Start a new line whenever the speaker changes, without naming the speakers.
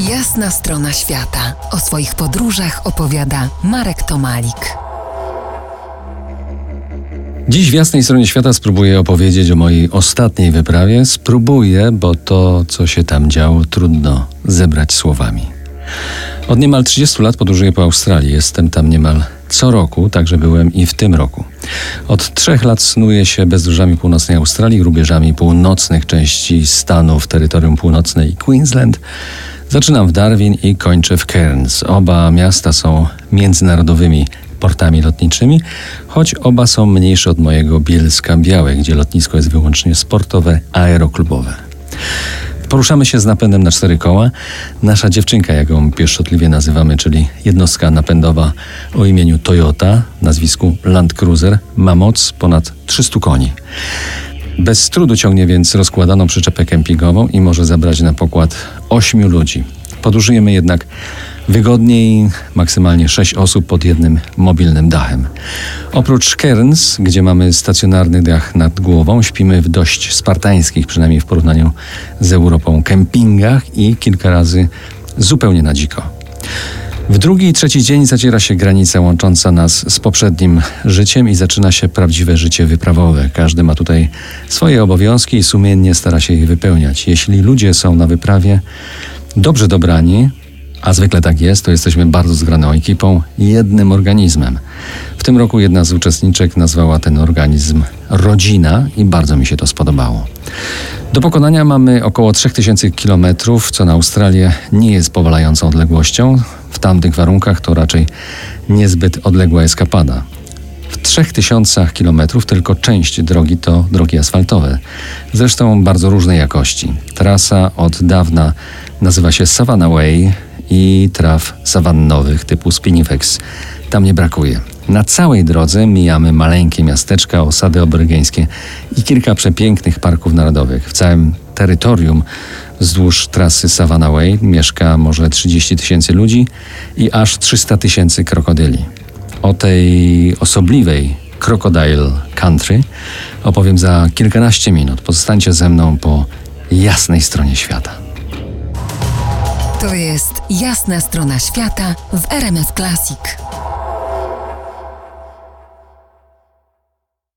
Jasna strona świata. O swoich podróżach opowiada Marek Tomalik.
Dziś w jasnej stronie świata spróbuję opowiedzieć o mojej ostatniej wyprawie. Spróbuję, bo to, co się tam działo, trudno zebrać słowami. Od niemal 30 lat podróżuję po Australii. Jestem tam niemal co roku, także byłem i w tym roku. Od trzech lat snuję się bezdróżami północnej Australii, rubieżami północnych części stanów, terytorium północne i Queensland. Zaczynam w Darwin i kończę w Cairns. Oba miasta są międzynarodowymi portami lotniczymi, choć oba są mniejsze od mojego Bielska Białe, gdzie lotnisko jest wyłącznie sportowe, aeroklubowe. Poruszamy się z napędem na cztery koła. Nasza dziewczynka, jak ją pieszczotliwie nazywamy, czyli jednostka napędowa o imieniu Toyota, nazwisku Land Cruiser, ma moc ponad 300 koni. Bez trudu ciągnie więc rozkładaną przyczepę kempingową i może zabrać na pokład 8 ludzi. Podróżujemy jednak wygodniej, maksymalnie 6 osób pod jednym mobilnym dachem. Oprócz Cairns, gdzie mamy stacjonarny dach nad głową, śpimy w dość spartańskich, przynajmniej w porównaniu z Europą, kempingach i kilka razy zupełnie na dziko. W drugi i trzeci dzień zaciera się granica łącząca nas z poprzednim życiem i zaczyna się prawdziwe życie wyprawowe. Każdy ma tutaj swoje obowiązki i sumiennie stara się ich wypełniać. Jeśli ludzie są na wyprawie dobrze dobrani, a zwykle tak jest, to jesteśmy bardzo zgraną ekipą, jednym organizmem. W tym roku jedna z uczestniczek nazwała ten organizm rodzina i bardzo mi się to spodobało. Do pokonania mamy około 3000 km, co na Australię nie jest powalającą odległością. W tamtych warunkach to raczej niezbyt odległa eskapada. W 3000 km tylko część drogi to drogi asfaltowe, zresztą bardzo różnej jakości. Trasa od dawna nazywa się Savannah Way i traw sawannowych typu Spinifex. Tam nie brakuje. Na całej drodze mijamy maleńkie miasteczka, osady aborygeńskie i kilka przepięknych parków narodowych. W całym terytorium wzdłuż trasy Savannah Way mieszka może 30 tysięcy ludzi i aż 300 tysięcy krokodyli. O tej osobliwej Crocodile Country opowiem za kilkanaście minut. Pozostańcie ze mną po jasnej stronie świata.
To jest Jasna strona świata w RMS Classic.